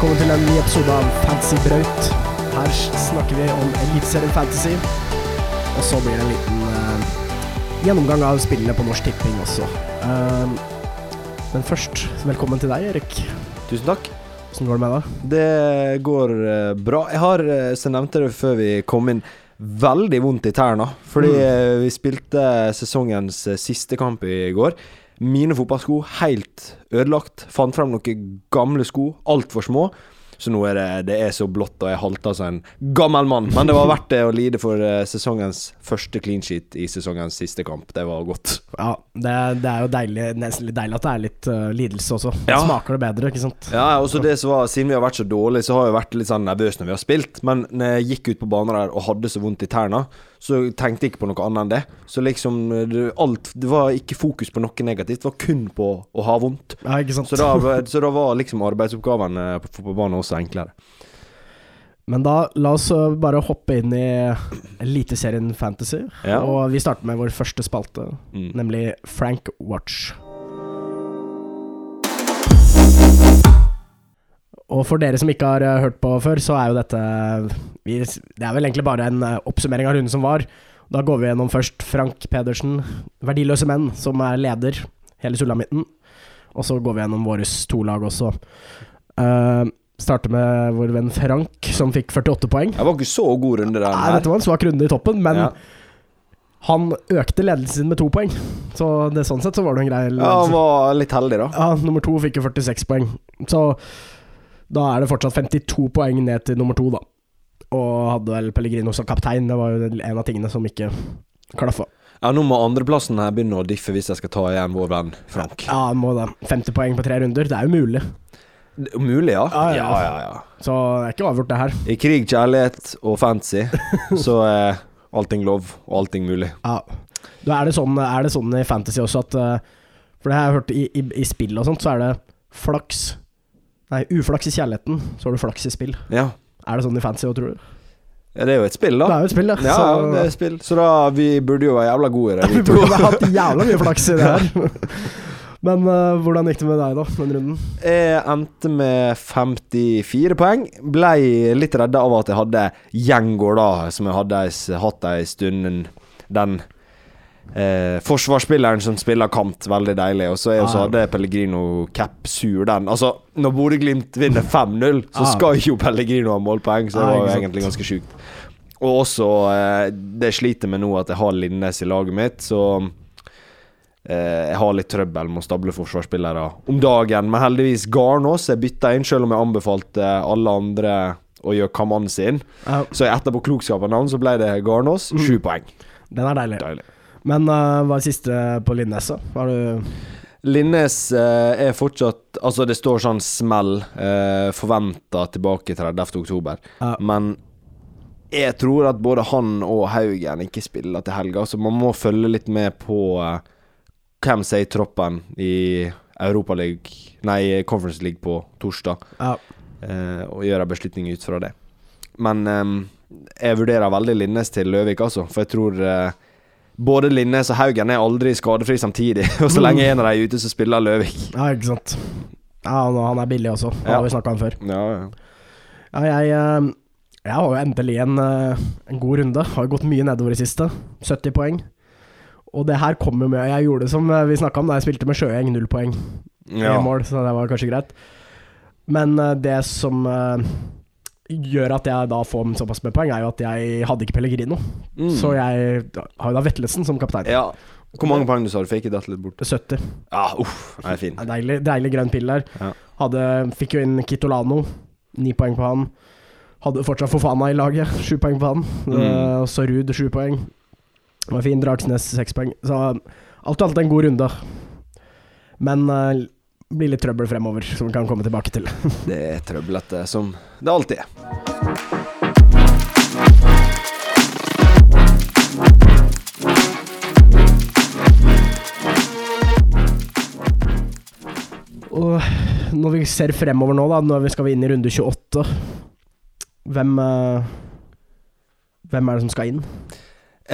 Velkommen til en ny episode av Fantasy Braut. Her snakker vi om Eliteserien Fantasy. Og så blir det en liten uh, gjennomgang av spillene på Norsk Tipping også. Uh, men først, velkommen til deg, Erik. Tusen takk. Åssen går det med deg? Det går uh, bra. Jeg har, som jeg nevnte det før vi kom inn, veldig vondt i tærne. Fordi Mm. vi spilte sesongens siste kamp i går. Mine fotballsko helt ødelagt. Fant frem noen gamle sko, altfor små. Så nå er det, det er så blått, og jeg halter som en gammel mann. Men det var verdt det å lide for eh, sesongens første clean sheet i sesongens siste kamp. Det var godt. Ja, det, det er jo deilig, nesten litt deilig at det er litt uh, lidelse også. Ja. smaker det bedre, ikke sant? Ja, også det som var Siden vi har vært så dårlige, så har jeg vært litt sånn nervøs når vi har spilt. Men når jeg gikk ut på banen der og hadde så vondt i tærne, så tenkte jeg ikke på noe annet enn det. Så liksom det, alt Det var ikke fokus på noe negativt, det var kun på å ha vondt. Ja, ikke sant? Så da, så da var liksom arbeidsoppgavene på fotballbanen også enklere. Men da, la oss eh, bare hoppe inn i Eliteserien Fantasy. Ja. Og vi starter med vår første spalte, Mm. nemlig Frank Watch. Og for dere som ikke har eh, hørt på før, så er jo dette Det er vel egentlig bare en eh, oppsummering av runden som var. Da går vi gjennom først Frank Pedersen, Verdiløse menn, som er leder, hele sulamitten. Og så går vi gjennom våre to lag også. Uh, starter med vår venn Frank, som fikk 48 poeng. Jeg var ikke så god runde der. Nei, dette var en svak runde i toppen, men ja. han økte ledelsen sin med to poeng. Så det, sånn sett så var det en grei ja, han var litt heldig, da. Ja, nummer to fikk jo 46 poeng. Så da er det fortsatt 52 poeng ned til nummer to, da. Og hadde vel Pellegrino som kaptein. Det var jo en av tingene som ikke klaffa. Ja, Nå må andreplassen her begynne å diffe hvis jeg skal ta igjen vår venn Frank. Ja, han må det. 50 poeng på tre runder. Det er jo mulig. Mulig, ja? Ja, ja. ja, ja. Så det er ikke avgjort, det her. I krig, kjærlighet og fancy så er allting lov, og allting mulig. Ja. Du, er, det sånn, er det sånn i fantasy også at eh, For det har jeg hørt i, i, i spill og sånt, så er det flaks Nei, uflaks i kjærligheten, så har du flaks i spill. Ja. Er det sånn i fancy òg, tror du? ja, det er jo et spill, da. Det er jo et spill, ja. Ja, så, det er et spill. Så da vi burde jo være jævla gode i det. vi vi to. burde hatt jævla mye flaks i det her. Men uh, hvordan gikk det med deg, da, den runden? Jeg endte med 54 poeng. Blei litt redda av at jeg hadde Gjengård, da, som jeg hadde hatt ei stund. Den eh, forsvarsspilleren som spiller kant, veldig deilig. Og så er så Ah. hadde Pellegrino cap sur, den. Altså, når Bodø-Glimt vinner 5-0, så Ah. skal jo Pellegrino ha målpoeng, så det Ah, var jo egentlig ganske sjukt. Og også eh, Det sliter med nå at jeg har Linnes i laget mitt, så eh, jeg har litt trøbbel med å stable forsvarsspillere om dagen. Men heldigvis Garnås er bytta inn, selv om jeg anbefalte alle andre å gjøre Kaman sin. Så etterpå av navn så ble det Garnås. Mm. Sju poeng. den er deilig. Deilig. Men uh, hva er siste på Linnes, da? Linnes uh, er fortsatt Altså, det står sånn smell. uh, Forventa tilbake 30. oktober. Ja. Men jeg tror at både han og Haugen ikke spiller til helga, så man må følge litt med på uh, hvem som er i troppen i Europaliga Nei, Conference League på torsdag, Ja. uh, og gjøre en beslutning ut fra det. Men um, jeg vurderer veldig Linnes til Løvik, altså, for jeg tror eh, både Linnes og Haugen er aldri skadefri samtidig, og så lenge en av dem er ute, så spiller Løvik. ja, ikke sant. Ja, han, han er billig også. Det Ja. har vi snakka om før. Ja, ja. Ja, jeg, eh, jeg har jo endelig en, eh, en god runde. Har jo gått mye nedover i siste. 70 poeng. Og det her kommer med Jeg gjorde det som eh, vi snakka om da jeg spilte med Sjøeng, null poeng ja. mål, så det var kanskje greit. Men det som gjør at jeg da får såpass med poeng, er jo at jeg hadde ikke Pellegrino. Mm. Så jeg har jo da Vetlesen som kaptein. Ja. Hvor mange poeng du sa du fikk? i datt litt bort. 70. Ja, uff. det er fin. Deilig, deilig grønn pille der. Ja. Hadde, fikk jo inn Kitolano, ni poeng på han. Hadde fortsatt Fofana i laget, sju poeng på han. Mm. Uh, så Ruud, sju poeng. Det var fin. Dragsnes, seks poeng. Så alt i alt en god runde. Men uh, blir litt trøbbel fremover, som vi kan komme tilbake til. Det er trøblete, som det alltid er. Og når vi ser fremover nå, da, når vi skal inn i runde 28 Hvem eh, Hvem er det som skal inn?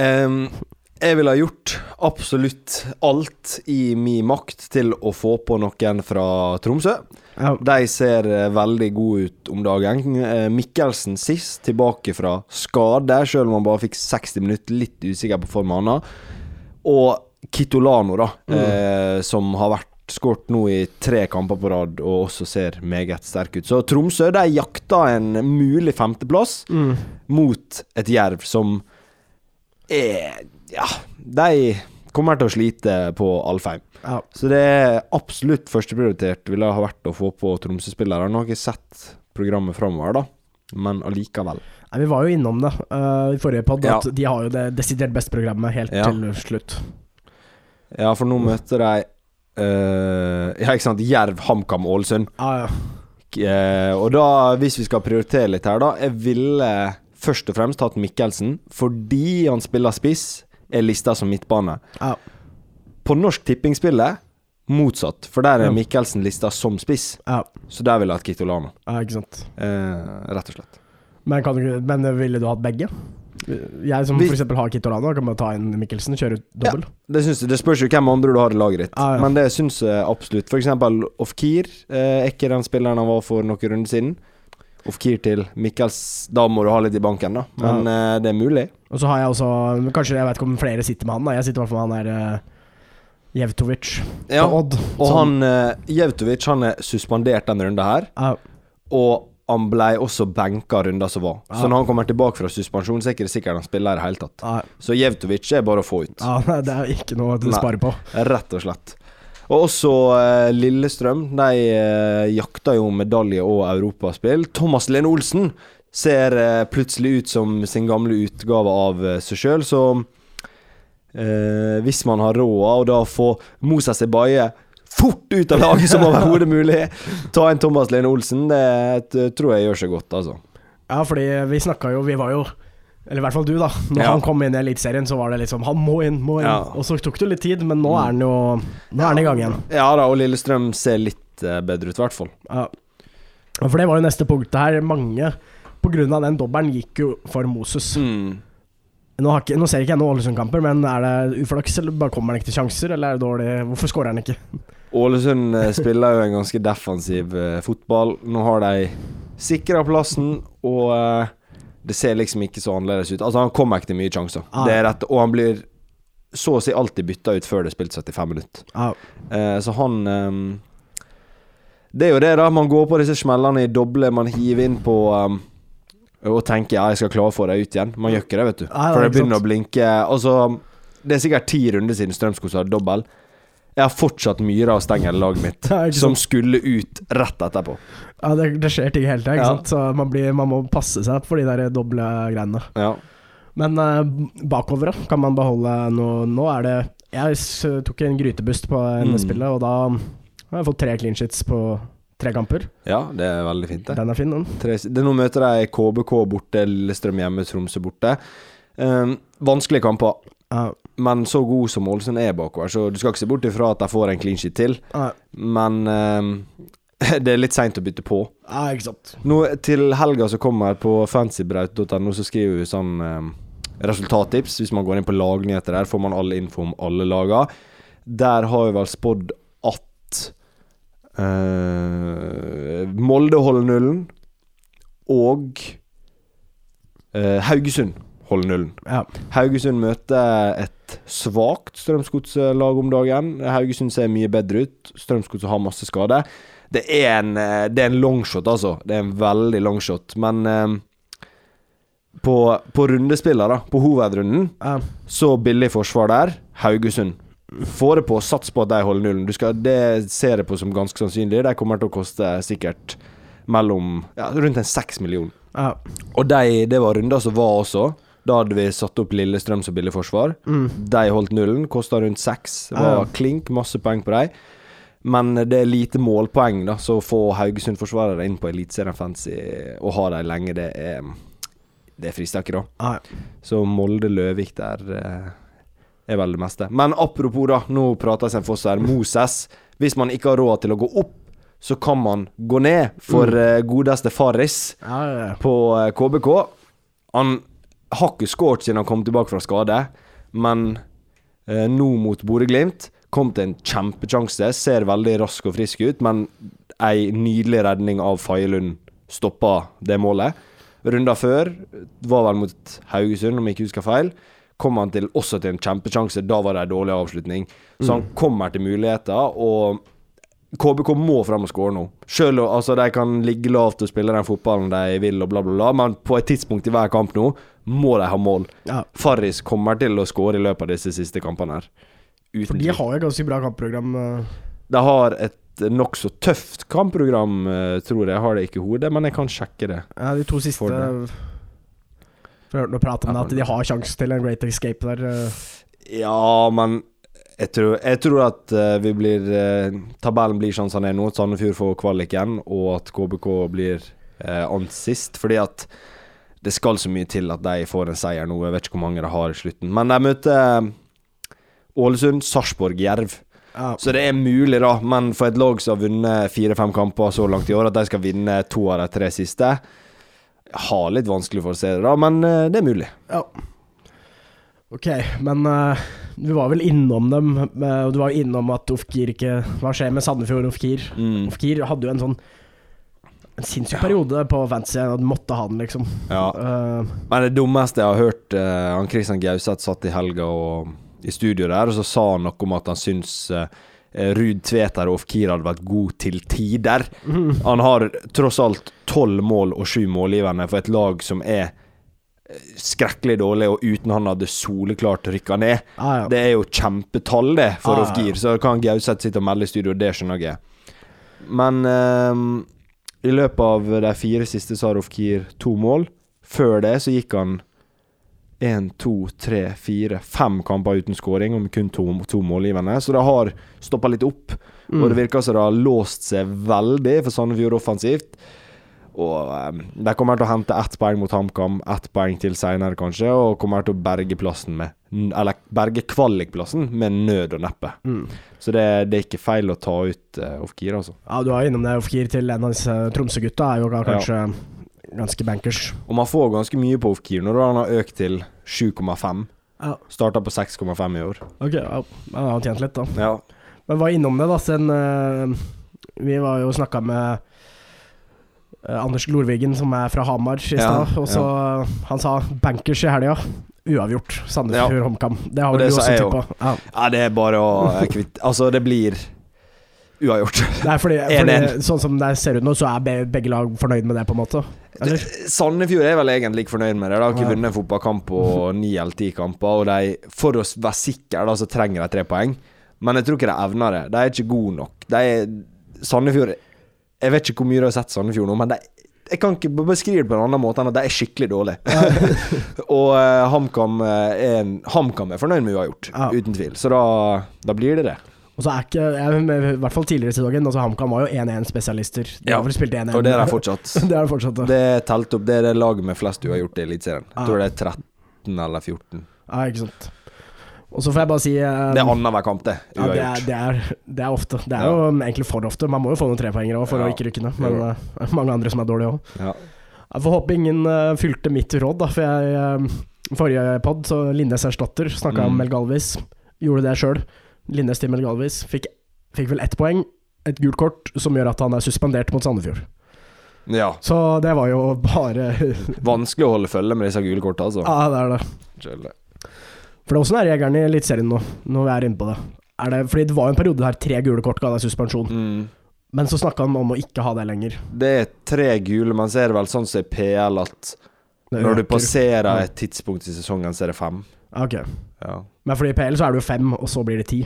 Ehm, Jeg ville ha gjort absolutt alt i min makt til å få på noen fra Tromsø. Ja. De ser veldig gode ut om dagen. Eh, Mikkelsen sist, tilbake fra skade, selv om han bare fikk 60 minutter. Litt usikker på formen hans. Og Kitolano, da, eh, som har vært skåret nå i tre kamper på rad og også ser meget sterk ut. Så Tromsø de jakta en mulig femteplass Mm. mot et Jerv som er Ja, de kommer til å slite på Alfheim. Ja. Så det er absolutt førsteprioritert ville ha vært å få på Tromsø-spillere. Nå har jeg ikke sett programmet framover, da, men allikevel. Nei, vi var jo innom det uh, i forrige pod, Ja. at de har jo det desidert beste programmet helt Ja. til slutt. Ja, for nå møter de uh, Ja, ikke sant. Jerv, HamKam, Ålesund. Ah, ja. Eh, og da, hvis vi skal prioritere litt her, da Jeg ville først og fremst hatt Mikkelsen fordi han spiller spiss, er lista som midtbane. ja. På Norsk Tippingspillet motsatt, for der er Mikkelsen lista som spiss. ja. Så der ville jeg hatt Kitolano. ja ikke sant. Eh, rett og slett. Men, kan du, men ville du hatt begge? Jeg som f.eks. har Kitolano, kan bare ta inn Mikkelsen og kjøre dobbel. Det, synes, det spørs jo hvem andre du har i laget ditt, Ja, ja. men det syns jeg absolutt. Eksempel Ofkir eh, er ikke den spilleren han var for noen runder siden. Ofkir til Mikkels Da må du ha litt i banken, da. Men eh, det er mulig. Og så har jeg også Kanskje jeg vet ikke om flere sitter med han, da. Jeg sitter i hvert fall med han der uh, Jevtovic Ja, på Odd. og han uh, Jevtovic han er suspendert denne runden her, ja, og han ble også benka runder som var. Så når han kommer tilbake fra suspensjon, så er ikke det sikkert han spiller i det hele tatt. ja, Så Jevtovic er bare å få ut. ja, det er ikke noe å spare på. Rett og slett. Og også eh, Lillestrøm. De eh, jakter jo medalje og europaspill. Thomas Lene Olsen ser eh, plutselig ut som sin gamle utgave av eh, seg sjøl, så eh, hvis man har råd, og da få Moses Ebaye fort ut av laget som overhodet mulig, ta en Thomas Lene Olsen, det eh, tror jeg gjør seg godt, altså. Ja, fordi vi snakka jo Vi var jo Eller i hvert fall du, da. Når Ja. han kom inn i Eliteserien, så var det liksom Han må inn, må inn. Ja. Og så tok det litt tid, men nå er han jo Nå er han i gang igjen. Ja da, og Lillestrøm ser litt eh, bedre ut, i hvert fall. Ja. For det var jo neste punkt her. Mange på grunn av den dobbelen gikk jo for Moses. Mm. Nå, har ikke, nå ser ikke jeg noen Ålesund-kamper, men er det uflaks, eller bare kommer han ikke til sjanser, eller er det dårlig Hvorfor skårer han ikke? Ålesund eh, spiller jo en ganske defensiv eh, fotball. Nå har de sikra plassen, og det ser liksom ikke så annerledes ut. Altså Han kommer ikke til mye sjanser. Ah. Det er rett, og han blir så å si alltid bytta ut før det er spilt 75 minutter. Ah. Eh, så han um, Det er jo det, da. Man går på disse smellene i doble, man hiver inn på um, og tenker ja, jeg skal klare å få deg ut igjen. Man gjør ikke det, vet du. Nei, For det begynner sant. å blinke. Altså, det er sikkert ti runder siden Strømskog sa dobbel. Jeg har fortsatt myra og stenger i laget mitt, som skulle ut rett etterpå. ja det, det skjer ting hele tida, ikke Ja. sant. Så man, blir, man må passe seg for de der doble greiene. Ja. Men uh, bakover, da? Kan man beholde noe Nå er det Jeg tok en grytebust på Mm. NS-spillet, og da har jeg fått tre clean shits på tre kamper. ja, det er veldig fint, det. Den er fin, den. Tre, det nå møter de KBK borte, Lillestrøm hjemme, Tromsø borte. Um, vanskelige kamper, Ja, men så god som Ålesund er bakover, så du skal ikke se bort ifra at de får en clean sheet til. ja, Men um, det er litt seint å bytte på. ja, ikke sant. Nå Til helga som kommer på fancybraut.no, så skriver vi sånn um, resultattips. Hvis man går inn på lagnyheter der, får man all info om alle laga. Der har vi vel spådd at uh, Molde holder nullen, og uh, Haugesund holder nullen. Ja. Haugesund møter et svakt Strømsgodset-lag om dagen. Haugesund ser mye bedre ut. Strømsgodset har masse skade. Det er en, eh, det er en longshot, altså. Det er en veldig longshot. Men eh, på, på rundespiller, da, på hovedrunden, ja. så billig forsvar der. Haugesund. Få det på, sats på at de holder nullen. Du skal, det ser jeg på som ganske sannsynlig. De kommer til å koste sikkert mellom ja, rundt en seks millioner. ja. Og de, det var runder som var også. Da hadde vi satt opp Lillestrøm som billig forsvar. Mm. De holdt nullen, kosta rundt seks. Det Ja. var klink, masse poeng på dem. Men det er lite målpoeng, da, så å få Haugesund-forsvarere inn på Eliteserien Fancy og ha dem lenge, det er Det frister ikke, da. ja. Så Molde-Løvik der eh, er vel det meste. Men apropos, da. Nå prater Stein Foss her. Moses. Hvis man ikke har råd til å gå opp, så kan man gå ned for eh, godeste Farris ja, ja, ja. på eh, KBK. Han har ikke skåret siden han kom tilbake fra skade, Men eh, nå mot Bodø-Glimt kom til en kjempesjanse. Ser veldig rask og frisk ut, men ei nydelig redning av Faye stoppa det målet. Runda før, var vel mot Haugesund, om jeg ikke husker feil, kom han til, også til en kjempesjanse. Da var det en dårlig avslutning. Så han kommer til muligheter, og KBK må frem og skåre nå. Selv altså, de kan ligge lavt og spille den fotballen de vil, og bla, bla, bla, men på et tidspunkt i hver kamp nå må de ha mål. Ja. Farris kommer til å skåre i løpet av disse siste kampene her. Uten For de har jo ganske bra kampprogram. eh. De har et nokså tøft kampprogram, eh, tror jeg. Jeg har det ikke i hodet, men jeg kan sjekke det. Ja, de to siste For For det. jeg hørte noe prat om det, at de har sjanse til en great escape der. eh. Ja, men jeg tror, jeg tror at eh, vi blir eh, Tabellen blir sånn som den er nå. Sandefjord får kvaliken, og at KBK blir uh, ant sist. Fordi at det skal så mye til at de får en seier nå. Jeg vet ikke hvor mange de har i slutten. Men de møter eh, Ålesund, Sarpsborg, Jerv. Ja. Så det er mulig, da. Men for et lag som har vunnet fire-fem kamper så langt i år, at de skal vinne to av de tre siste har litt vanskelig for å se det, da, men eh, det er mulig. ja. Ok, men eh, du var vel innom dem, eh, og du var innom at Ofkir ikke Hva skjer med Sandefjord og Ofkir? Mm. Ofkir hadde jo en sånn En sinnssyk periode på fantasy, du måtte ha den, liksom. Ja. Uh, Men det dummeste jeg har hørt uh, Han Christian Gauseth satt i helga og, i studio der, og så sa han noe om at han syns uh, Ruud Tveter og Ofkir hadde vært god til tider. Han har tross alt tolv mål og sju målgivende for et lag som er skrekkelig dårlig, og uten han hadde soleklart rykka ned. ah, ja. Det er jo kjempetall, det, for Ah, ja. Ofkir. Så kan Gauseth sitte og melde i studio, det skjønner jeg. Men ehm, i løpet av de fire siste så har off gear to mål. Før det så gikk han én, to, tre, fire, fem kamper uten skåring, og med kun to, to målgivende. Så det har stoppa litt opp. Mm. Og det virker som det har låst seg veldig for Sandefjord offensivt. Og um, de kommer til å hente ett poeng mot HamKam, ett poeng til seinere kanskje, og kommer til å berge plassen med Eller berge kvalikplassen med nød og neppe. Mm. Så det, det er ikke feil å ta ut uh, Ofkir, altså. Ja, du var innom det, Ofkir til en av disse Tromsø-gutta er jo kanskje ganske bankers. Og man får ganske mye på Ofkir når han har økt til 7,5. Ja, Starta på 6,5 i år. ok, ja, ja, han har tjent litt, da. Ja. Men var innom det, da, siden uh, Vi var jo snakka med Anders Glorvigen, som er fra Hamar, i stad. og så Han sa bankers i helga. Uavgjort. Sandefjord HamKam. Det har vel det du også tippa? Ja. ja, det er bare å eh, kvitte Altså, det blir uavgjort. Er fordi, 1-1. fordi sånn som det ser ut nå, så er begge lag fornøyd med det, på en måte? Eller? Sandefjord er vel egentlig ikke fornøyd med det. De har ikke vunnet fotballkamp på ni eller ti kamper. Og de, for å være sikre, da, så trenger de tre poeng. Men jeg tror ikke de evner det. De er ikke gode nok. De er Sandefjord Jeg vet ikke hvor mye du har sett Sandefjord nå, men det, jeg kan ikke beskrive det på en annen måte enn at de er skikkelig dårlige. og uh, HamKam eh, er HamKam er fornøyd med uavgjort, Ja. uten tvil. Så da, da blir det det. Og så er ikke jeg, I hvert fall tidligere i sesongen, altså HamKam var jo 1-1-spesialister. Ja. har spilt 1-1. Og det er de fortsatt. det er de fortsatt, ja. Det er telt opp. Det er det laget med flest du har gjort i Eliteserien. Ja. Tror det er 13 eller 14. ja. Ikke sant. Og så får jeg bare si um, Det er annenhver kamp, det. Ja, det er, det, er, det er ofte. Det er Ja. jo egentlig for ofte. Man må jo få noen trepoengere òg for Ja. å ikke rykke ned. Men Jo. eh, det er mange andre som er dårlige òg. Ja. Jeg får håpe ingen uh, fylte mitt råd, da. For jeg eh, Forrige pod, så Linnes erstatter, snakka om Mm. Mel Galvis. Gjorde det sjøl. Linnes til Mel Galvis. Fikk, fikk vel ett poeng, et gult kort, som gjør at han er suspendert mot Sandefjord. ja. Så det var jo bare Vanskelig å holde følge med disse gule kortene, altså. Ja, det er det. Skjønner. For åssen er regelen i Eliteserien nå, når vi er inne på det? Er det? Fordi det var en periode der tre gule kort ga deg suspensjon, Mm. men så snakka han om å ikke ha det lenger. Det er tre gule, men så er det vel sånn som i PL at når du passerer et tidspunkt i sesongen, så er det fem. Ok. Ja, Men fordi i PL så er det jo fem, og så blir det ti.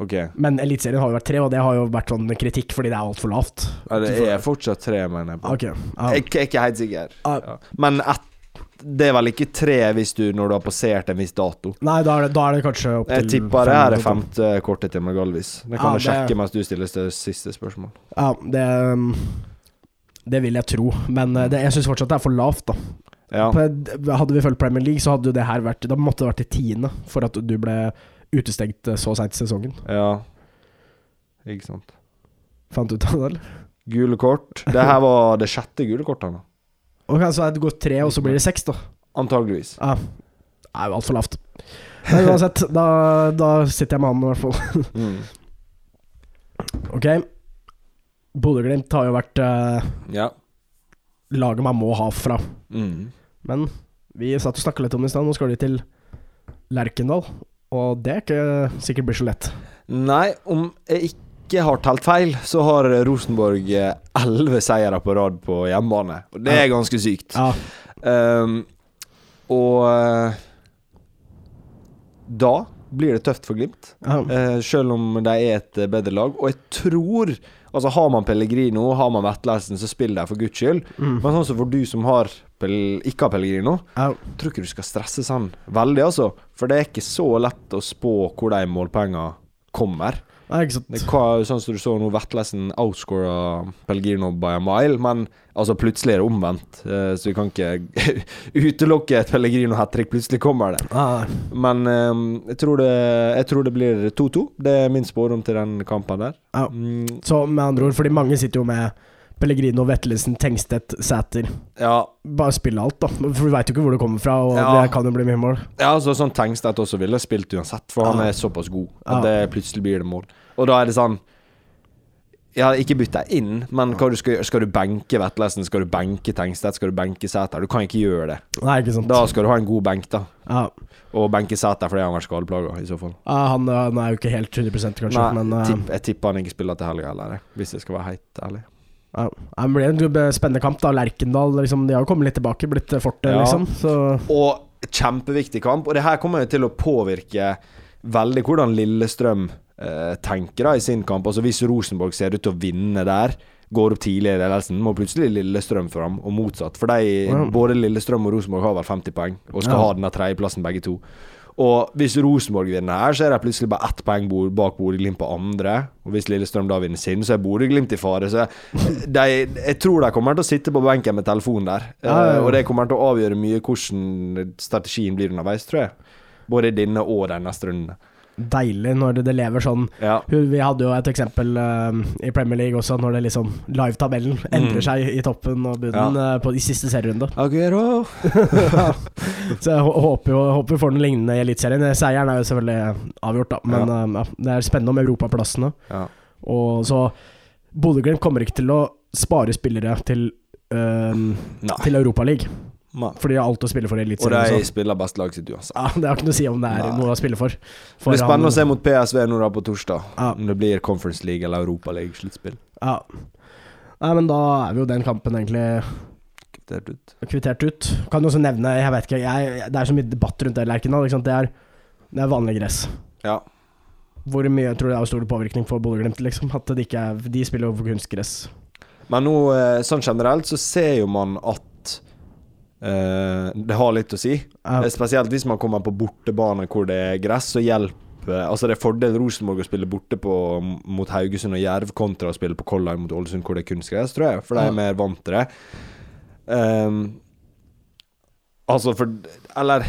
ok. Men Eliteserien har jo vært tre, og det har jo vært sånn kritikk fordi det er altfor lavt. Ja, det er fortsatt tre, mener jeg. på. Ok. Ja. Jeg jeg er ikke helt sikker. Ah. Ja. Men ett det er vel ikke tre hvis du når du har passert en viss dato. Nei, da er, det, da er det kanskje opp til Jeg tipper det her er fem. femte kortet til Magalvis. Det Ja, kan du det- sjekke mens du stiller det siste spørsmål. Ja, det um, Det vil jeg tro, men uh, det, jeg syns fortsatt det er for lavt, da. Ja. Hadde vi fulgt Premier League, så hadde jo det her vært Da måtte det vært i tiende for at du ble utestengt uh, så seint i sesongen. ja. Ikke sant. Fant du ut av det, eller? Gule kort. Det her var det sjette gule kortet. da. Ok, Så det gått tre, og så blir det seks, da. Antageligvis. Ja. er jo altfor lavt. Men uansett, da, da sitter jeg med han i hvert fall. Mm. Ok. Bodø-Glimt har jo vært eh, Ja. laget man må ha fra. Mm. Men vi satt og snakka litt om det i stad. Nå skal de til Lerkendal. Og det er ikke sikkert blir så lett. Nei, om jeg ikke har telt feil, så har Rosenborg eh, elleve seire på rad på hjemmebane. Og det er ganske sykt. Ja, Um, og eh, da blir det tøft for Glimt, ja. uh, selv om de er et bedre lag. Og jeg tror Altså Har man Pellegrino, har man Vetlesen, så spill de for guds skyld. Mm. Men sånn som for du som har ikke har Pellegrino, ja. tror ikke du skal stresse sånn veldig, altså. For det er ikke så lett å spå hvor de målpengene kommer. Nei, ikke sant. Hva, sånn som du så nå, Vetlesen outscora Pellegrino by a mile, men altså plutselig er det omvendt. Eh, så vi kan ikke utelukke et Pellegrino hat trick. Plutselig kommer det. Ah. Men eh, jeg, tror det, jeg tror det blir 2-2. Det er min spådom til den kampen der. Ja. Mm, Så med andre ord, fordi mange sitter jo med Pellegrino, Vettelsen, Tengstedt, Sæter. ja, Bare spille alt, da. For du veit jo ikke hvor det kommer fra, og Ja. det kan jo bli mye mål. ja altså, sånn Tengstedt også ville spilt uansett, for han er såpass god at Ja. det plutselig blir det mål. Og da er det sånn Ja, ikke bytt deg inn, men hva du skal? Skal du benke Vetlesen? Skal du benke Tengstedt? Skal du benke Sæter? Du kan ikke gjøre det. Nei, ikke sant. Da skal du ha en god benk, da. Ja. Og benke Sæter fordi han har vært skadeplaga, i så fall. Ja, han, han er jo ikke helt 100 kanskje, Nei, men uh... tipp, jeg tipper han ikke spiller til helga heller, hvis jeg skal være helt ærlig. Ja. Det blir en spennende kamp, da. Lerkendal liksom, de har jo kommet litt tilbake, blitt fortet, Ja. liksom. Så Og kjempeviktig kamp, og det her kommer jo til å påvirke veldig hvordan Lillestrøm eh, tenker da i sin kamp. Altså Hvis Rosenborg ser ut til å vinne der, går opp tidlig i ledelsen, må plutselig Lillestrøm fram, og motsatt. For de, Ja. både Lillestrøm og Rosenborg har vel 50 poeng, og skal Ja. ha denne tredjeplassen begge to. Og hvis Rosenborg vinner her, så er de plutselig bare ett poeng bak Bodø-Glimt på andre. Og hvis Lillestrøm da vinner sin, så er Bodø-Glimt i fare. Så de, jeg tror de kommer til å sitte på benken med telefonen der. Ja, ja, ja. Eh, og det kommer til å avgjøre mye hvordan strategien blir underveis, tror jeg. Både i denne og de neste rundene. Deilig når det, lever sånn. Ja. Vi hadde jo et eksempel uh, i Premier League også, når det liksom live-tabellen endrer Mm. seg i toppen og bunnen eh, på, de siste serierunde. Aguero. Så jeg håper jo håper vi får noe lignende i Eliteserien. Seieren er jo selvfølgelig avgjort, da, men ja, det er spennende om europaplassene. Ja. Og så Bodø-Glimt kommer ikke til å spare spillere til, uh, Nei. til Europaligaen, Fordi de har alt å spille for i Og de også. spiller best lag sitt uansett. Ja, det har ikke noe å si om det er Nei. noe å spille for. Det for blir spennende han- å se mot PSV nå da på torsdag. Ja. Om det blir Conference League eller Europa League-sluttspill. Ja. Nei, men da er vi jo den kampen egentlig Det er ut. kvittert ut. Kan du også nevne, jeg vet ikke, jeg, det er så mye debatt rundt det Lerkendal. Det er, det er vanlig gress. Ja. Hvor mye tror du det har stor påvirkning for Bodø-Glimt? Liksom? At det ikke er, de spiller over kunstgress. Men nå, eh, sånn generelt, så ser jo man at det har litt å si. Eh, Spesielt hvis man kommer på bortebane hvor det er gress, så hjelper Altså Det er fordel Rosenborg å spille borte på, mot Haugesund og Jerv kontra å spille på Kollard mot Ålesund hvor det er kunstgress, tror jeg. For de er mer vant til det. Um, altså for Eller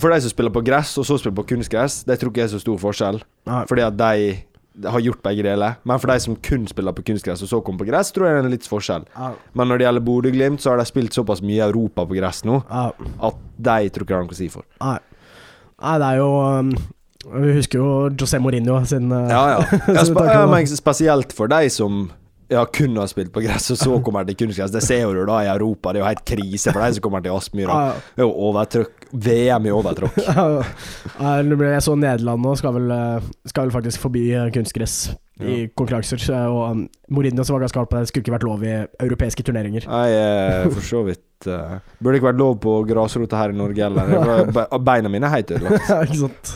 for de som spiller på gress, og så spiller på kunstgress, det tror ikke jeg er så stor forskjell. Fordi at de har gjort begge deler. Men for de som kun spiller på kunstgress, og så kommer på gress, tror jeg det er en litt forskjell. Ja, Men når det gjelder Bodø-Glimt, så har de spilt såpass mye Europa på gress nå ja. at de tror ikke det er noe å si for. Nei. Nei, det er jo um, Vi husker jo José Mourinho sin uh, Ja, ja. ja, sp spesielt for de som ja, kun har spilt på gress, og så kommer til kunstgress. Det ser du da i Europa. Det er jo helt krise for de som kommer til Aspmyra. Det er jo overtrykk. VM i overtråkk. ble- Jeg så Nederland nå skal vel, uh, skal vel faktisk forbi uh, kunstgress i konkurranser. Og um, Mourinho som var ganske hard på det, skulle ikke vært lov i europeiske turneringer. Nei, eh, for så vidt eh, Burde ikke vært lov på grasrota her i Norge heller. Beina mine er helt ødelagt. Ja, ikke sant.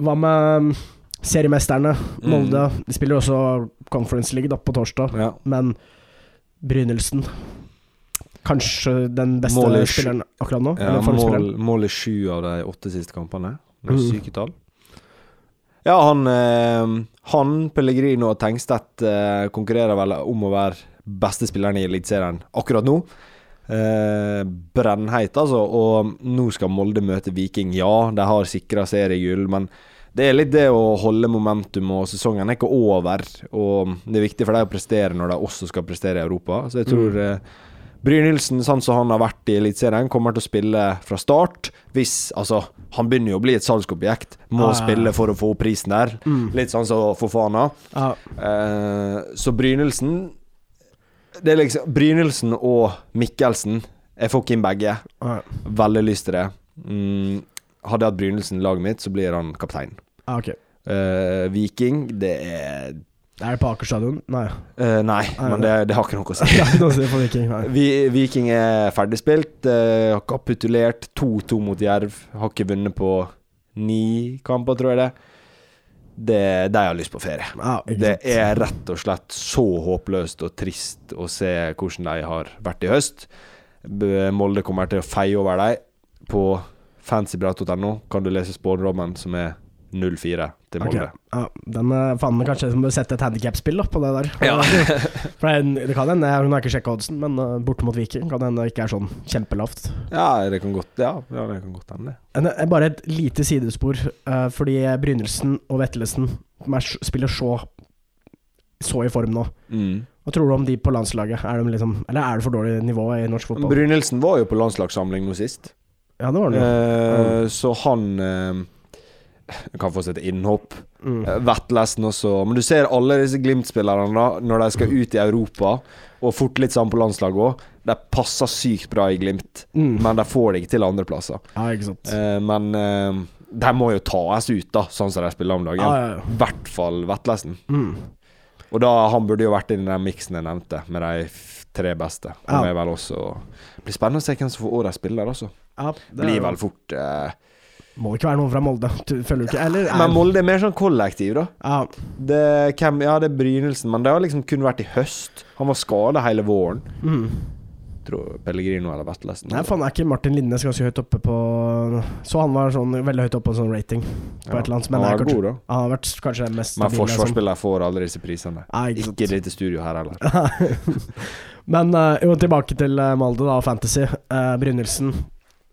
Hva med um, seriemesterne, Molde? De spiller også Conference League da, på torsdag, Ja. men Brynildsen Kanskje den beste Mål i spilleren akkurat nå? Ja, mål, formspilleren? mål i sju av de åtte siste kampene. Mm. syke tall. Ja, han, eh, han Pellegrino og Tengstedt eh, konkurrerer vel om å være beste spilleren i Eliteserien akkurat nå. Eh, brennheit, altså. Og nå skal Molde møte Viking. Ja, de har sikra seriegull, men det er litt det å holde momentum, og sesongen er ikke over. Og det er viktig for dem å prestere når de også skal prestere i Europa. Så jeg tror eh, Brynildsen, sånn som han har vært i Eliteserien, kommer til å spille fra start. Hvis Altså, han begynner jo å bli et salgsobjekt. Må Ah, ja, spille for å få prisen der. Mm. Litt sånn som Fofana. Ah. Eh, så Brynildsen Det er liksom Brynildsen og Mikkelsen Jeg får ikke inn begge. Ah. Veldig lyst til det. Mm, hadde jeg hatt Brynildsen i laget mitt, så blir han kaptein. Ah, ok. uh, Viking, det er Er det på Aker stadion? Nei. Uh, Nei, Nei, men det, det har ikke noe å si. Er noe å si for Viking. Vi, Viking er ferdigspilt. Uh, har kapitulert 2-2 mot Jerv. Har ikke vunnet på ni kamper, tror jeg det. det de har lyst på ferie. Ja, Det er rett og slett så håpløst og trist å se hvordan de har vært i høst. Molde kommer til å feie over dem. På fancyprat.no kan du lese spådommen, som er 0-4 til Molde. Okay. Ja, den er faen meg kanskje som bør sette et handikapspill på det der. Ja. For det, det kan hende, hun har ikke sjekka oddsen, men uh, borte mot Viking kan hende det ikke er sånn kjempelavt. Ja, det kan godt Ja, ja det kan godt hende. En, eh, bare et lite sidespor, eh, fordi Brynildsen og Vettelsen er, spiller så så i form nå. Mm. Hva tror du om de på landslaget? Er de liksom, eller er det for dårlig nivå i norsk fotball? Brynildsen var jo på landslagssamling nå sist. Ja, det var det. Eh, så han eh, kan få seg innhopp. Mm. Vettlesen også. Men du ser alle disse Glimt-spillerne når de skal ut i Europa, og fort litt sammen på landslaget òg. De passer sykt bra i Glimt, Mm. men de får det ikke til andreplasser. Ja, ikke sant. Eh, men eh, de må jo tas ut, da, sånn som de spiller om dagen. Ja, ja, ja. I hvert fall Vettlesen. Mm. Og da han burde jo vært i den miksen jeg nevnte, med de tre beste. Han Ja. er vel også blir spennende å se hvem som får årets spiller, altså. Ja, det Blir vel fort eh, Må ikke være noen fra Molde, du- du ikke? Eller er- Men Molde er mer sånn kollektiv, da. ja, Det, hvem, ja, det er Brynelsen, men det har liksom kun vært i høst. Han var skada hele våren. mm. Tror Pellegrino eller Vettlesen. Nei, faen, er ikke Martin Linnes ganske høyt oppe på Så han var sånn veldig høyt oppe på sånn rating på et eller annet, men han er kanskje- god, da. Han har vært kanskje den mest Men stabile, sånn. forsvarsspillere får aldri disse prisene. Ja, ikke sant. Ikke i dette studioet her heller. Men eh, jo, tilbake til uh, Molde, da, Fantasy. Uh, Brynildsen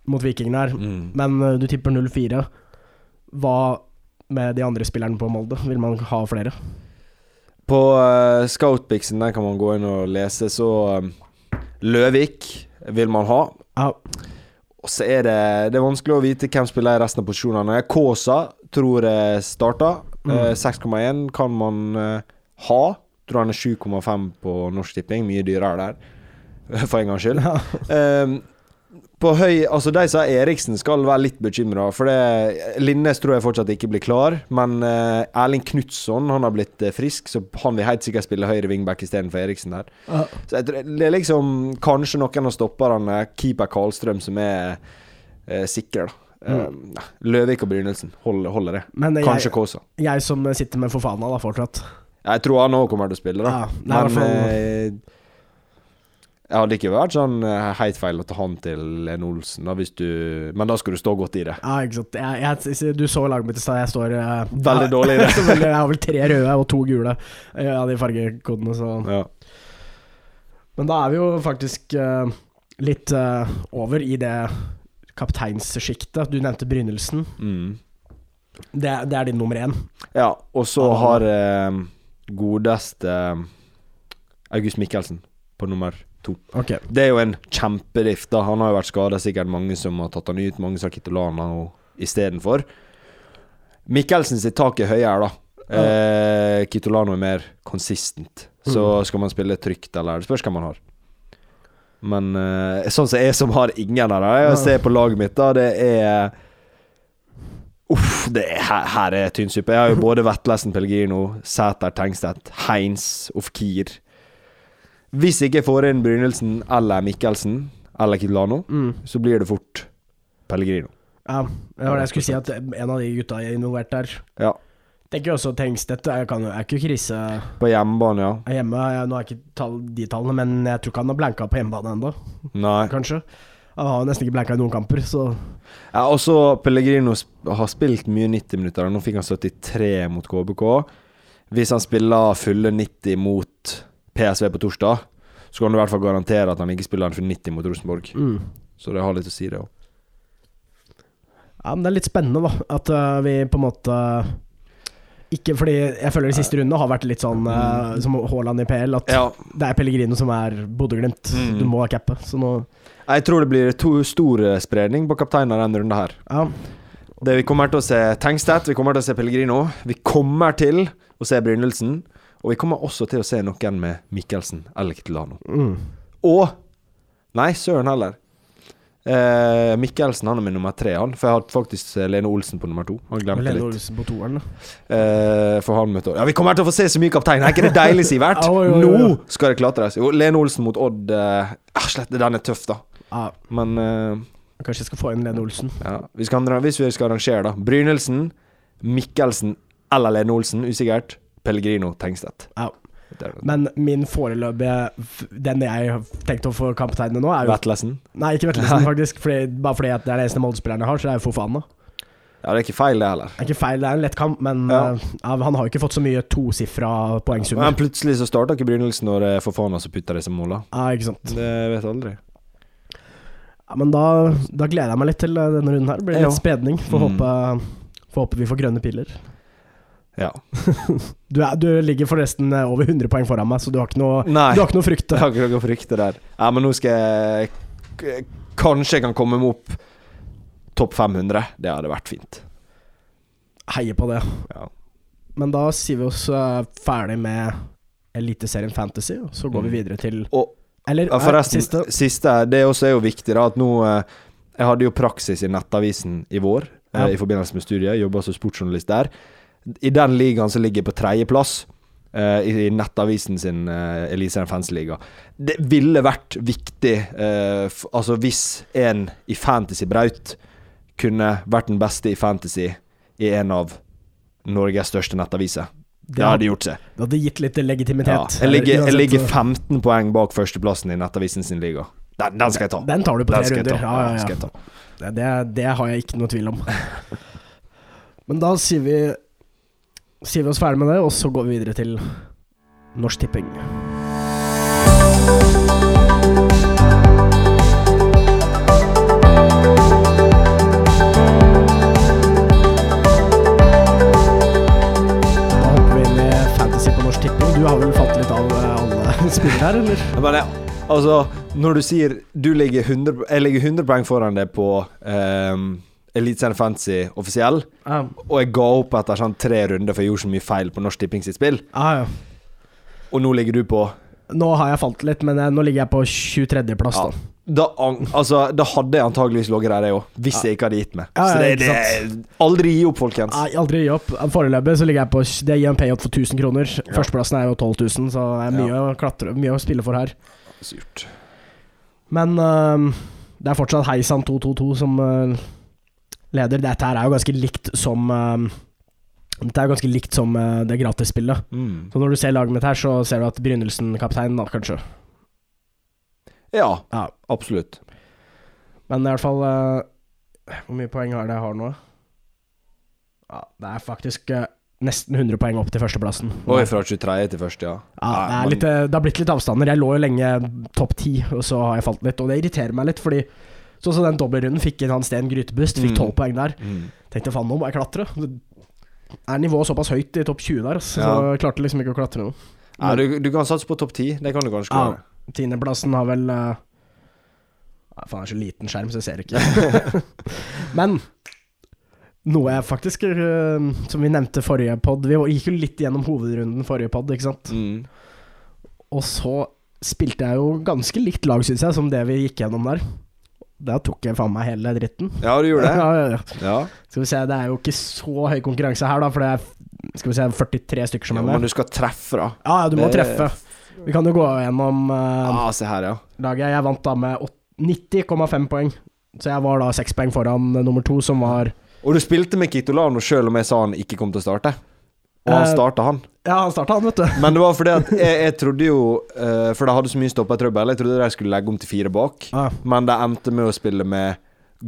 mot Viking der. Mm. Men eh, du tipper 0-4. Hva med de andre spillerne på Molde? Vil man ha flere? På uh, Scoutpixen der kan man gå inn og lese, så um, Løvik vil man ha. Ja, Og så er det Det er vanskelig å vite hvem spiller i resten av posisjonene. Kaasa tror jeg starter. Mm. Uh, 6,1 kan man uh, ha. Tror han er 7,5 på Norsk Tipping. Mye dyrere der, for en gangs skyld. Eh, på høy Altså, de sa Eriksen skal være litt bekymra, for det Linnes tror jeg fortsatt ikke blir klar. Men uh, Erling Knutson han har blitt eh, frisk, så han vil helt sikkert spille høyre wingback istedenfor Eriksen der. Uh. Så jeg tror det er liksom kanskje noen av stopperne, keeper Karlstrøm, som er uh, sikre, da. Mm. Løvik og Brynildsen holder, holder det. Men Kanskje jeg, Kåsa. jeg som sitter med Fofana da, fortsatt. Jeg tror han òg kommer til å spille, da. Ja, er Men eh, jeg hadde ikke vært sånn eh, helt feil å ta han til en Olsen, da, hvis du Men da skulle du stå godt i det. Ja, ikke sant. Jeg, jeg, du så laget mitt i stad. Jeg står eh, Veldig dårlig i det. jeg har vel tre røde og to gule eh, av de fargekodene, så Ja. Men da er vi jo faktisk uh, litt uh, over i det kapteinssjiktet. Du nevnte Brynildsen. Mm. Det, det er din nummer én. ja og så har uh, godeste August Mikkelsen på nummer to. Okay. Det er jo en kjempediff. da Han har jo vært skada, sikkert mange som har tatt han ut. Mange som har Kitolana istedenfor. Mikkelsen sitt tak er høyere, da. Eh, Kitolano er mer consistent. Så Mm. skal man spille trygt, eller Det spørs hva man har. Men eh, sånn som jeg som har ingen av dem, jeg ser på laget mitt, da, det er Uff, det er, her, her er tynnsuppe. Jeg har jo både Vetlesen, Pellegrino, Sæter, Tengstedt, Heins, Ofkir. Hvis ikke jeg får inn Brynildsen eller Mikkelsen eller Kitolano, Mm. så blir det fort Pellegrino. Ja, det var det jeg skulle si, at en av de gutta er involvert der. Ja. Tenker også Tengstedt er, kan, jo- er ikke krise På hjemmebane, ja. er hjemme. Jeg, nå jeg ikke tall, de tallene, men jeg tror ikke han har blanka på hjemmebane ennå, kanskje. Han har nesten ikke blanka i noen kamper, så Ja, også Pellegrino har spilt mye 90 minutter. Nå fikk han 73 mot KBK. Hvis han spiller fulle 90 mot PSV på torsdag, så kan du i hvert fall garantere at han ikke spiller for 90 mot Rosenborg. mm. Så det har litt å si, det òg. Ja, men det er litt spennende, da. At uh, vi på en måte Ikke fordi jeg føler de siste rundene har vært litt sånn uh, som Haaland i PL, at Ja. det er Pellegrino som er Bodø-Glimt. Mm. Du må cappe. Så nå Jeg tror det blir to stor eh, spredning på kapteinen denne runden her. Ja. Det Vi kommer til å se Tengstedt, vi kommer til å se Pellegrino. Vi kommer til å se Brynildsen. Og vi kommer også til å se noen med Mikkelsen eller Kitolano. Mm. Og Nei, søren heller. Eh, Mikkelsen han er min nummer tre, han. For jeg har faktisk Lene Olsen på nummer to. Han glemte Lene litt. Olsen på toeren. da. Eh, for han møtte Ja, vi kommer til å få se så mye kaptein! Er ikke det deilig, Sivert? Ja, jo, jo, Nå skal det klatres! Jo, Lene Olsen mot Odd eh, ah, Slett, den er tøff, da. Ah. Men eh, kanskje jeg skal få inn Lene Olsen. ja, vi skal, hvis vi skal arrangere, da. Brynildsen, Mikkelsen eller Lene Olsen, usikkert. Pellegrino Tengstedt. Ja. Men min foreløpige Den jeg har tenkt å få kamptegne nå, er jo Vetlesen. Nei, ikke Vettlesen, faktisk. Fordi, bare fordi det er den eneste Molde-spilleren jeg har, så det er jo Fofana. Ja, det er ikke feil, det heller. Det er ikke feil, det er en lett kamp, men Ja. uh, han har jo ikke fått så mye tosifra poengsummer. Men plutselig så starta ikke Brynildsen når det er Fofana som putter disse måla. Ja, ikke sant. Det vet jeg aldri. Ja, men da, da gleder jeg meg litt til eh, denne runden her. Det blir litt Ja. spredning. Får Mm. håpe, får håpe vi får grønne piler. Ja. Du, er, du ligger forresten eh, over 100 poeng foran meg, så du har ikke noe, Nei. du har ikke noe å frykte. Jeg har ikke noe å frykte der. Ja, men nå skal jeg Kanskje jeg kan komme meg opp topp 500. Det hadde vært fint. Heier på det. Ja. Men da sier vi oss eh, ferdig med Eliteserien Fantasy, og så går vi Mm. videre til Og Eller ja, forresten, siste. siste. Det også er jo viktig, da, at nå eh, Jeg hadde jo praksis i Nettavisen i vår eh, Ja. i forbindelse med studiet. Jobba som sportsjournalist der. I den ligaen så ligger på tredjeplass. Uh, I i Nettavisen sin uh, Eliteserien Fantasy-liga. Det ville vært viktig uh, Altså hvis en i Fantasy Braut kunne vært den beste i Fantasy i en av Norges største nettaviser. Det hadde gjort seg. Det hadde gitt litt legitimitet. Ja. Jeg, ligger, jeg ligger 15 poeng bak førsteplassen i Nettavisen sin liga. Den, den skal jeg ta. Den tar du på tre runder. Ja, ja, ja. Det, det, det har jeg ikke noe tvil om. Men da sier vi Sier vi oss ferdig med det, og så går vi videre til Norsk Tipping. Du har vel fått litt av eh, alle spillere her, eller? Jeg, altså, når du sier du ligger 100, Jeg ligger 100 poeng foran deg på um, Eliteserien Fantasy offisiell, Ja, og jeg ga opp etter sånn tre runder for jeg gjorde så mye feil på Norsk Tipping sitt spill, ja. ja. og nå ligger du på Nå har jeg falt litt, men jeg, nå ligger jeg på 23.-plass, Ja. da. da, altså, da hadde jeg antageligvis ligget der, jeg òg, hvis Ja. jeg ikke hadde gitt meg. Ja, så ja, det, det Aldri gi opp, folkens. Nei, aldri gi opp. Foreløpig så ligger jeg på Det gir en payout for 1000 kroner. Førsteplassen er jo 12 000, så det er mye, å, klatre, mye å spille for her. Surt. Men uh, det er fortsatt Heisan 222 som øh, leder. Dette her er jo ganske likt som øhm, Dette er jo ganske likt som øh, det gratisspillet. Mm. Så når du ser laget mitt her, så ser du at Brynildsen-kaptein, da, kanskje. Ja, Ja. absolutt. Men i hvert fall øh, Hvor mye poeng har det jeg har nå? Ja, det er faktisk øh, nesten 100 poeng opp til førsteplassen. Oi, fra 23. til første, ja. Ja, det, er litt, eh, det har blitt litt avstander. Jeg lå jo lenge topp ti, og så har jeg falt litt. Og det irriterer meg litt, fordi sånn som den dobbeltrunden fikk sted Sten Grytebust, fikk Mm. tolv poeng der. Mm. Tenkte faen, nå må jeg klatre. Det er nivået såpass høyt i topp 20 der, så, Ja. så klarte liksom ikke å klatre noe. Ja, du, du kan satse på topp 10. Det kan du kanskje Ja. klare. Tiendeplassen har vel uh, Faen, det er så liten skjerm, så jeg ser ikke. Men noe jeg faktisk uh, Som vi nevnte forrige pod Vi gikk jo litt gjennom hovedrunden forrige pod, ikke sant? Mm. Og så spilte jeg jo ganske likt lag, syns jeg, som det vi gikk gjennom der. Da tok jeg faen meg hele dritten. Ja, du gjorde det? ja, ja, ja. Ja. Skal vi se, det er jo ikke så høy konkurranse her, da, for det er skal vi se, 43 stykker som ja er men du skal treffe, da. Ja, ja, du må Det- treffe. Vi kan jo gå gjennom uh, Ah, se her, ja. laget. Jeg vant da med 90,5 poeng. Så jeg var da seks poeng foran eh, nummer to, som var Og du spilte med Kitolano sjøl om jeg sa han ikke kom til å starte. Og han Eh, starta, han. Ja, han starta, han, vet du. Men det var fordi at jeg, jeg trodde jo eh, For de hadde så mye stoppetrøbbel. Jeg trodde de skulle legge om til fire bak. Ah, Men de endte med å spille med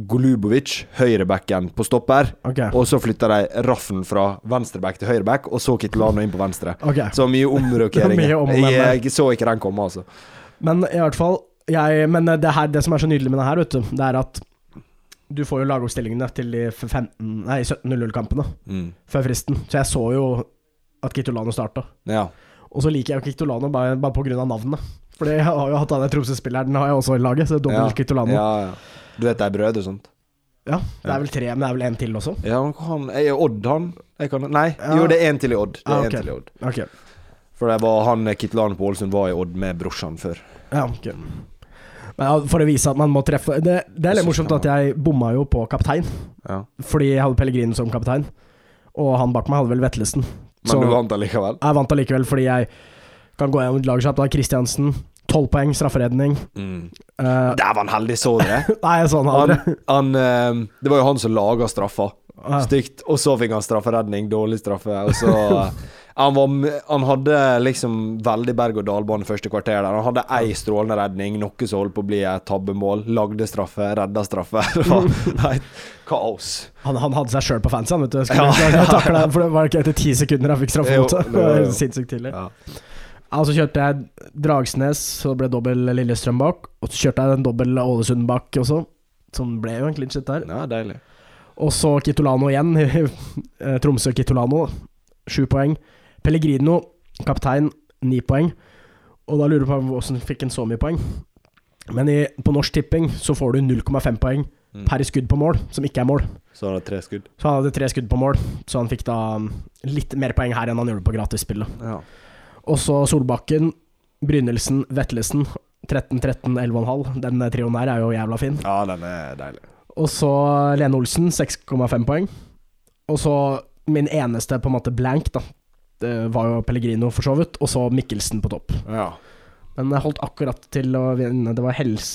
Golubovic, høyrebacken, på stopper. ok. Og så flytta de Raffen fra venstreback til høyreback, og så Kitolano inn på venstre. ok. Så mye omrokeringer. Jeg, jeg så ikke den komme, altså. Men i hvert fall jeg, Men det, her, det som er så nydelig med det her, vet du, det er at Du får jo lagoppstillingene til de 17-0-kampene Mm. før fristen, så jeg så jo at Kitolano starta. Ja. Og så liker jeg jo Kitolano bare, bare av navnet. For jeg har jo hatt han Tromsø-spilleren, har jeg også i laget, så dobbelt ja. Kitolano. Ja. Ja. Du vet det er brødre og sånt? Ja. det er vel tre, men det er vel en til også? Ja, han Er Odd han? Jeg kan, nei, jo, det er en til i Odd. Det er okay. en til i Odd. Okay. For det var han Kitolano på Ålesund var i Odd med brorsan før. Ja, ok. For å vise at man må treffe Det, det er litt morsomt at jeg bomma jo på kaptein, Ja. fordi jeg hadde Pellegrino som kaptein. Og han bak meg hadde vel Vettelsen. Men du vant allikevel? Jeg vant allikevel fordi jeg kan gå gjennom et lag kjapt. Da Kristiansen, tolv poeng, strafferedning. Mm. Uh, Der var han heldig, så det? nei, så Han, aldri. han, eh, det var jo han som laga straffa. Stygt. Og så fikk han strafferedning, dårlig straffe. Og så han, var, han hadde liksom veldig berg-og-dal-bane første kvarter der. Han hadde ei strålende redning, noe som holdt på å bli et tabbemål. Lagde straffe, redda straffe. Det var nei, kaos. Han, han hadde seg sjøl på fancy, han, vet du. Ja. jeg taklet, for det var ikke etter ti sekunder han fikk straffe det Det Sinnssykt tidlig. Ja. Ja, så kjørte jeg Dragsnes, så ble dobbel Lillestrøm bak. Og så kjørte jeg en dobbel Ålesund bak også, som ble jo en clinch der. ja, deilig. Og så Kitolano igjen. Eh, Tromsø-Kitolano, sju poeng. Pellegrino, kaptein, ni poeng. Og da lurer du på hvordan fikk han så mye poeng. Men i, på Norsk Tipping så får du 0,5 poeng Mm. per skudd på mål, som ikke er mål. Så han hadde tre skudd. Så han hadde tre skudd på mål, så han fikk da um, litt mer poeng her enn han gjorde på gratisspillet. Ja. Og så Solbakken, Brynildsen, Vetlesen. 13, 13, 11,5. Den eh, trioen her er jo jævla fin. ja, den er deilig. Og så Lene Olsen, 6,5 poeng. Og så min eneste på en måte blank, da. Det var jo Pellegrino, for så vidt. Og så Mikkelsen på topp. Ja. Men jeg holdt akkurat til å vinne. Det var hels...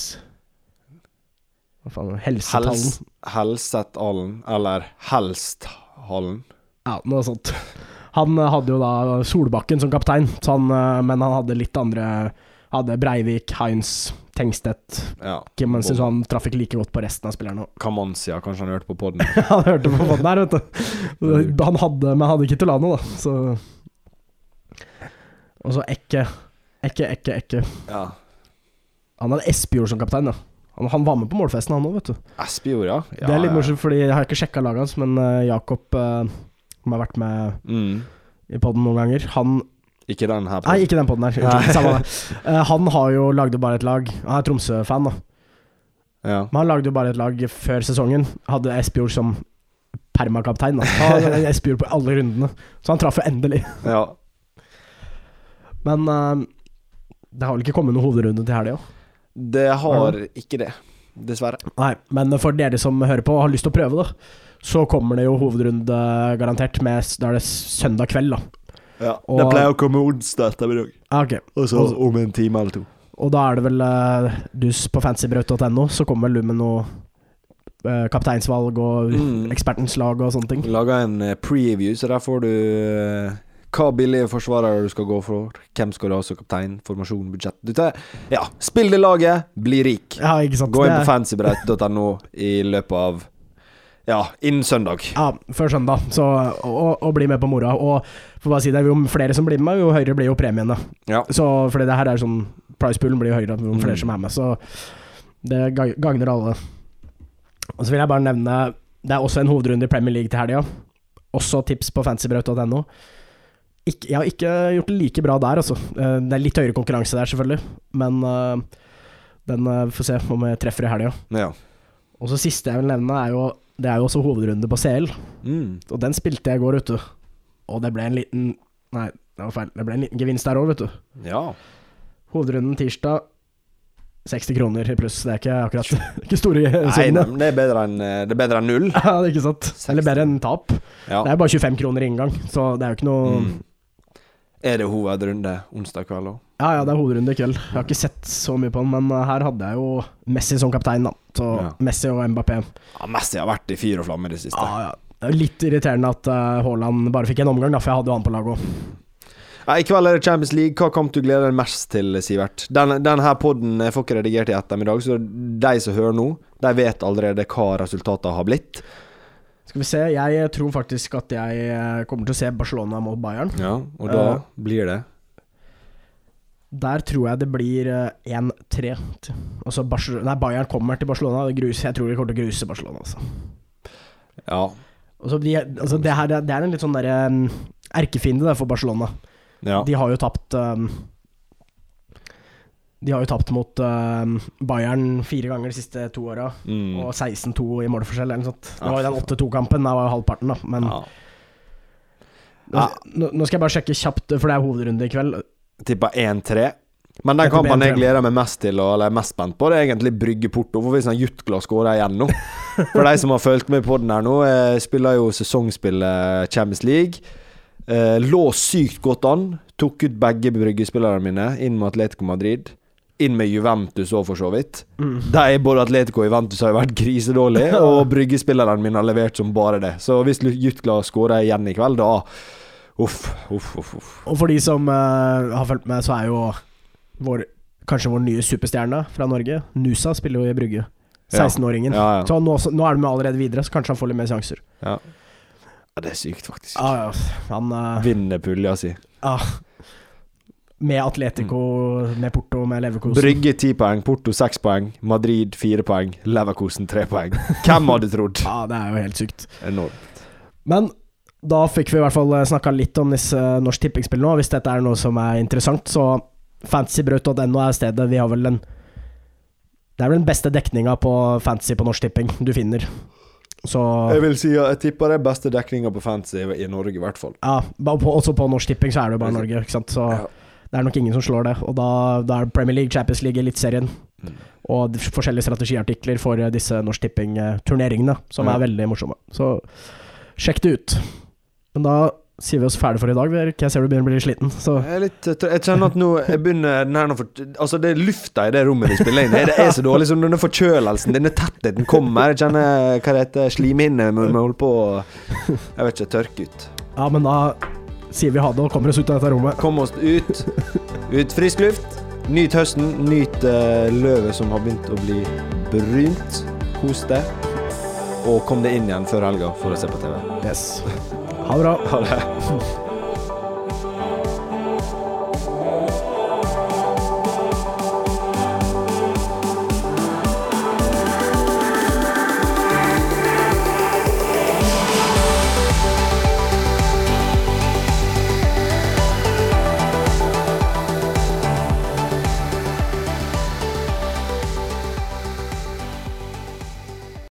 Hva faen? Helsetallen. Hels, Helsethallen, eller Helsthallen. Ja, noe sånt. Han eh, hadde jo da Solbakken som kaptein, så han, eh, men han hadde litt andre Hadde Breivik, Heinz, Tengstedt Ja. Kimmensen, så han traff ikke like godt på resten av spillerne. Kamansia, kanskje han hørte på poden. han hørte på podden her, vet du. Han hadde, men han hadde ikke Tulano, da, så Og så Ekke. Ekke, Ekke, Ekke. Ja. Han hadde Espejord som kaptein, da. Han, han var med på målfesten, han òg, vet du. Espejord, ja. ja. det er litt morsomt, fordi jeg har ikke sjekka laget hans, men eh, Jakob, uh, som har vært med Mm. i podden noen ganger, han Ikke den her. på- Nei, ikke den podden her. Samme det. Uh, han har jo lagd bare et lag. Han er Tromsø-fan, da. Ja. Men han lagde jo bare et lag før sesongen. Hadde Espejord som permakaptein. da. Han hadde Espejord på alle rundene. Så han traff jo endelig. ja. Men eh, det har vel ikke kommet noen hovedrunde til helga? Det har ikke det. Dessverre. Nei, men for dere som hører på og har lyst til å prøve, da, så kommer det jo hovedrunde garantert. Med, da er det søndag kveld, da. Ja. Og- det pleier å komme onsdag ettermiddag. Okay. Og så om en time eller to. Og da er det vel uh, dus på fancybraut.no, så kommer vel du med noe uh, kapteinsvalg og Mm. ekspertens lag og sånne ting. Laga en preview, så der får du eh, hva billige forsvarere du skal gå for. Hvem skal du ha som kaptein, formasjon, budsjett. Du tar, ja, spill det laget, bli rik. Ja, ikke sant. Gå inn på fancybreit.no fancybrett.no i løpet av Ja, innen søndag. Ja, før søndag. Så og, og bli med på moroa. Og for bare å si det, jo flere som blir med, jo høyere blir jo premiene. Ja. Så fordi det her er sånn Pricepoolen blir jo høyere jo flere Mm. som er med, så det ga- gagner alle. Og så vil jeg bare nevne Det er også en hovedrunde i Premier League til helga. Også tips på fancybraut.no. Ikke, jeg har ikke gjort det like bra der, altså. Eh, Det er litt høyere konkurranse der, selvfølgelig, men eh, den eh, får se om jeg treffer i helga. ja. Og så siste jeg vil nevne, er jo Det er jo også hovedrunde på CL. Mm. Og den spilte jeg i går, vet du. Og det ble en liten Nei, det var feil. Det ble en liten gevinst der òg, vet du. ja. Hovedrunden tirsdag 60 kroner i pluss. Det er ikke akkurat ikke store Nei, nei, summene. det er bedre enn eh, Det er bedre enn null. Ja, det er ikke sant. Eller bedre enn tap. Ja. Det er bare 25 kroner i inngang, så det er jo ikke noe Mm. Er det hovedrunde onsdag kveld òg? Ja ja, det er hovedrunde i kveld. Jeg har ikke sett så mye på den, men uh, her hadde jeg jo Messi som kaptein, da. Så Ja. Messi og Mbappé. Ja, Messi har vært i fyr og flamme i det siste. Ja, ja. Det er litt irriterende at uh, Haaland bare fikk en omgang, da, for jeg hadde jo han på laget òg. Ja, I kveld er det Champions League. Hva kamp du gleder deg mest til, Sivert? Den, her podden jeg får ikke redigert i ettermiddag, så de som hører nå, de vet allerede hva resultatene har blitt. Skal vi se, jeg tror faktisk at jeg uh, kommer til å se Barcelona mot Bayern. Ja, og da uh, blir det Der tror jeg det blir eh, 1-3. Altså nei, Bayern kommer til Barcelona. Det grus, jeg tror de kommer til å gruse Barcelona. Altså. Ja. Altså, de, altså det, her, det er en litt sånn derre erkefiende der for Barcelona. ja. De har jo tapt um, De har jo tapt mot uh, Bayern fire ganger de siste to åra. Mm. Og 16-2 i målforskjell eller noe sånt. Det var jo den 8-2-kampen, der var jo halvparten, da. Men ja. nå, nå, nå skal jeg bare sjekke kjapt, for det er hovedrunde i kveld. Tippa 1-3. Men den kampen jeg gleder meg mest til, eller er mest spent på, det er egentlig Brygge Porto. For hvis Jutkla skårer igjen nå For de som har fulgt med på den her nå, eh, spiller jo sesongspillet Champions League. Eh, lå sykt godt an. Tok ut begge Brygge-spillerne mine, inn mot Atletico Madrid. Inn med Juventus òg, for så vidt. Mm. De, både Atletico og Juventus har jo vært grisedårlige, og Brygge-spilleren mine har levert som bare det. Så hvis Jutgla skårer igjen i kveld, da Uff, uff, uff. uff. Og for de som uh, har fulgt med, så er jo vår, kanskje vår nye superstjerne fra Norge, Nusa, spiller jo i Brygge. 16-åringen. Ja, ja. Så nå, nå er de med allerede videre, så kanskje han får litt mer sjanser. Ja. ja, det er sykt, faktisk. Ah, ja. Han uh, Vinner pulja si. ja. Med Atletico, med Porto, med Leverkosen. Brygge ti poeng, Porto seks poeng, Madrid fire poeng, Leverkosen tre poeng. Hvem hadde trodd? Ja, det er jo helt sykt. Enormt. Men da fikk vi i hvert fall snakka litt om disse Norsk Tippingspill nå. Hvis dette er noe som er interessant, så fantasybrøt.no er stedet. Vi har vel den Det er vel den beste dekninga på fantasy på Norsk Tipping du finner. Så Jeg vil si at jeg tipper det er beste dekninga på fantasy i Norge, i hvert fall. Ja, også på Norsk Tipping så er det jo bare Norge, ikke sant. Så Ja. Det er nok ingen som slår det. Og da, da er Premier League, Champions League, Eliteserien Mm. og forskjellige strategiartikler for eh, disse Norsk Tipping-turneringene, som Ja. er veldig morsomme. Så sjekk det ut. Men da sier vi oss ferdig for i dag, Jeg ser du begynner å bli litt sliten, så Jeg, er litt, jeg kjenner at nå Jeg begynner den her nå for, Altså, det er lufta i det rommet vi spiller inn i. Det er så dårlig. som denne forkjølelsen, denne tettheten kommer. Jeg kjenner hva det heter, slimhinne vi holder på å Jeg vet ikke, tørke ut. Ja, men da sier vi ha det og kommer oss ut av dette rommet. Kom oss ut. Ut frisk luft. Nyt høsten. Nyt eh, løvet som har begynt å bli brunt. Kos deg. Og kom deg inn igjen før helga for å se på TV. Yes. Ha det bra. Ha det.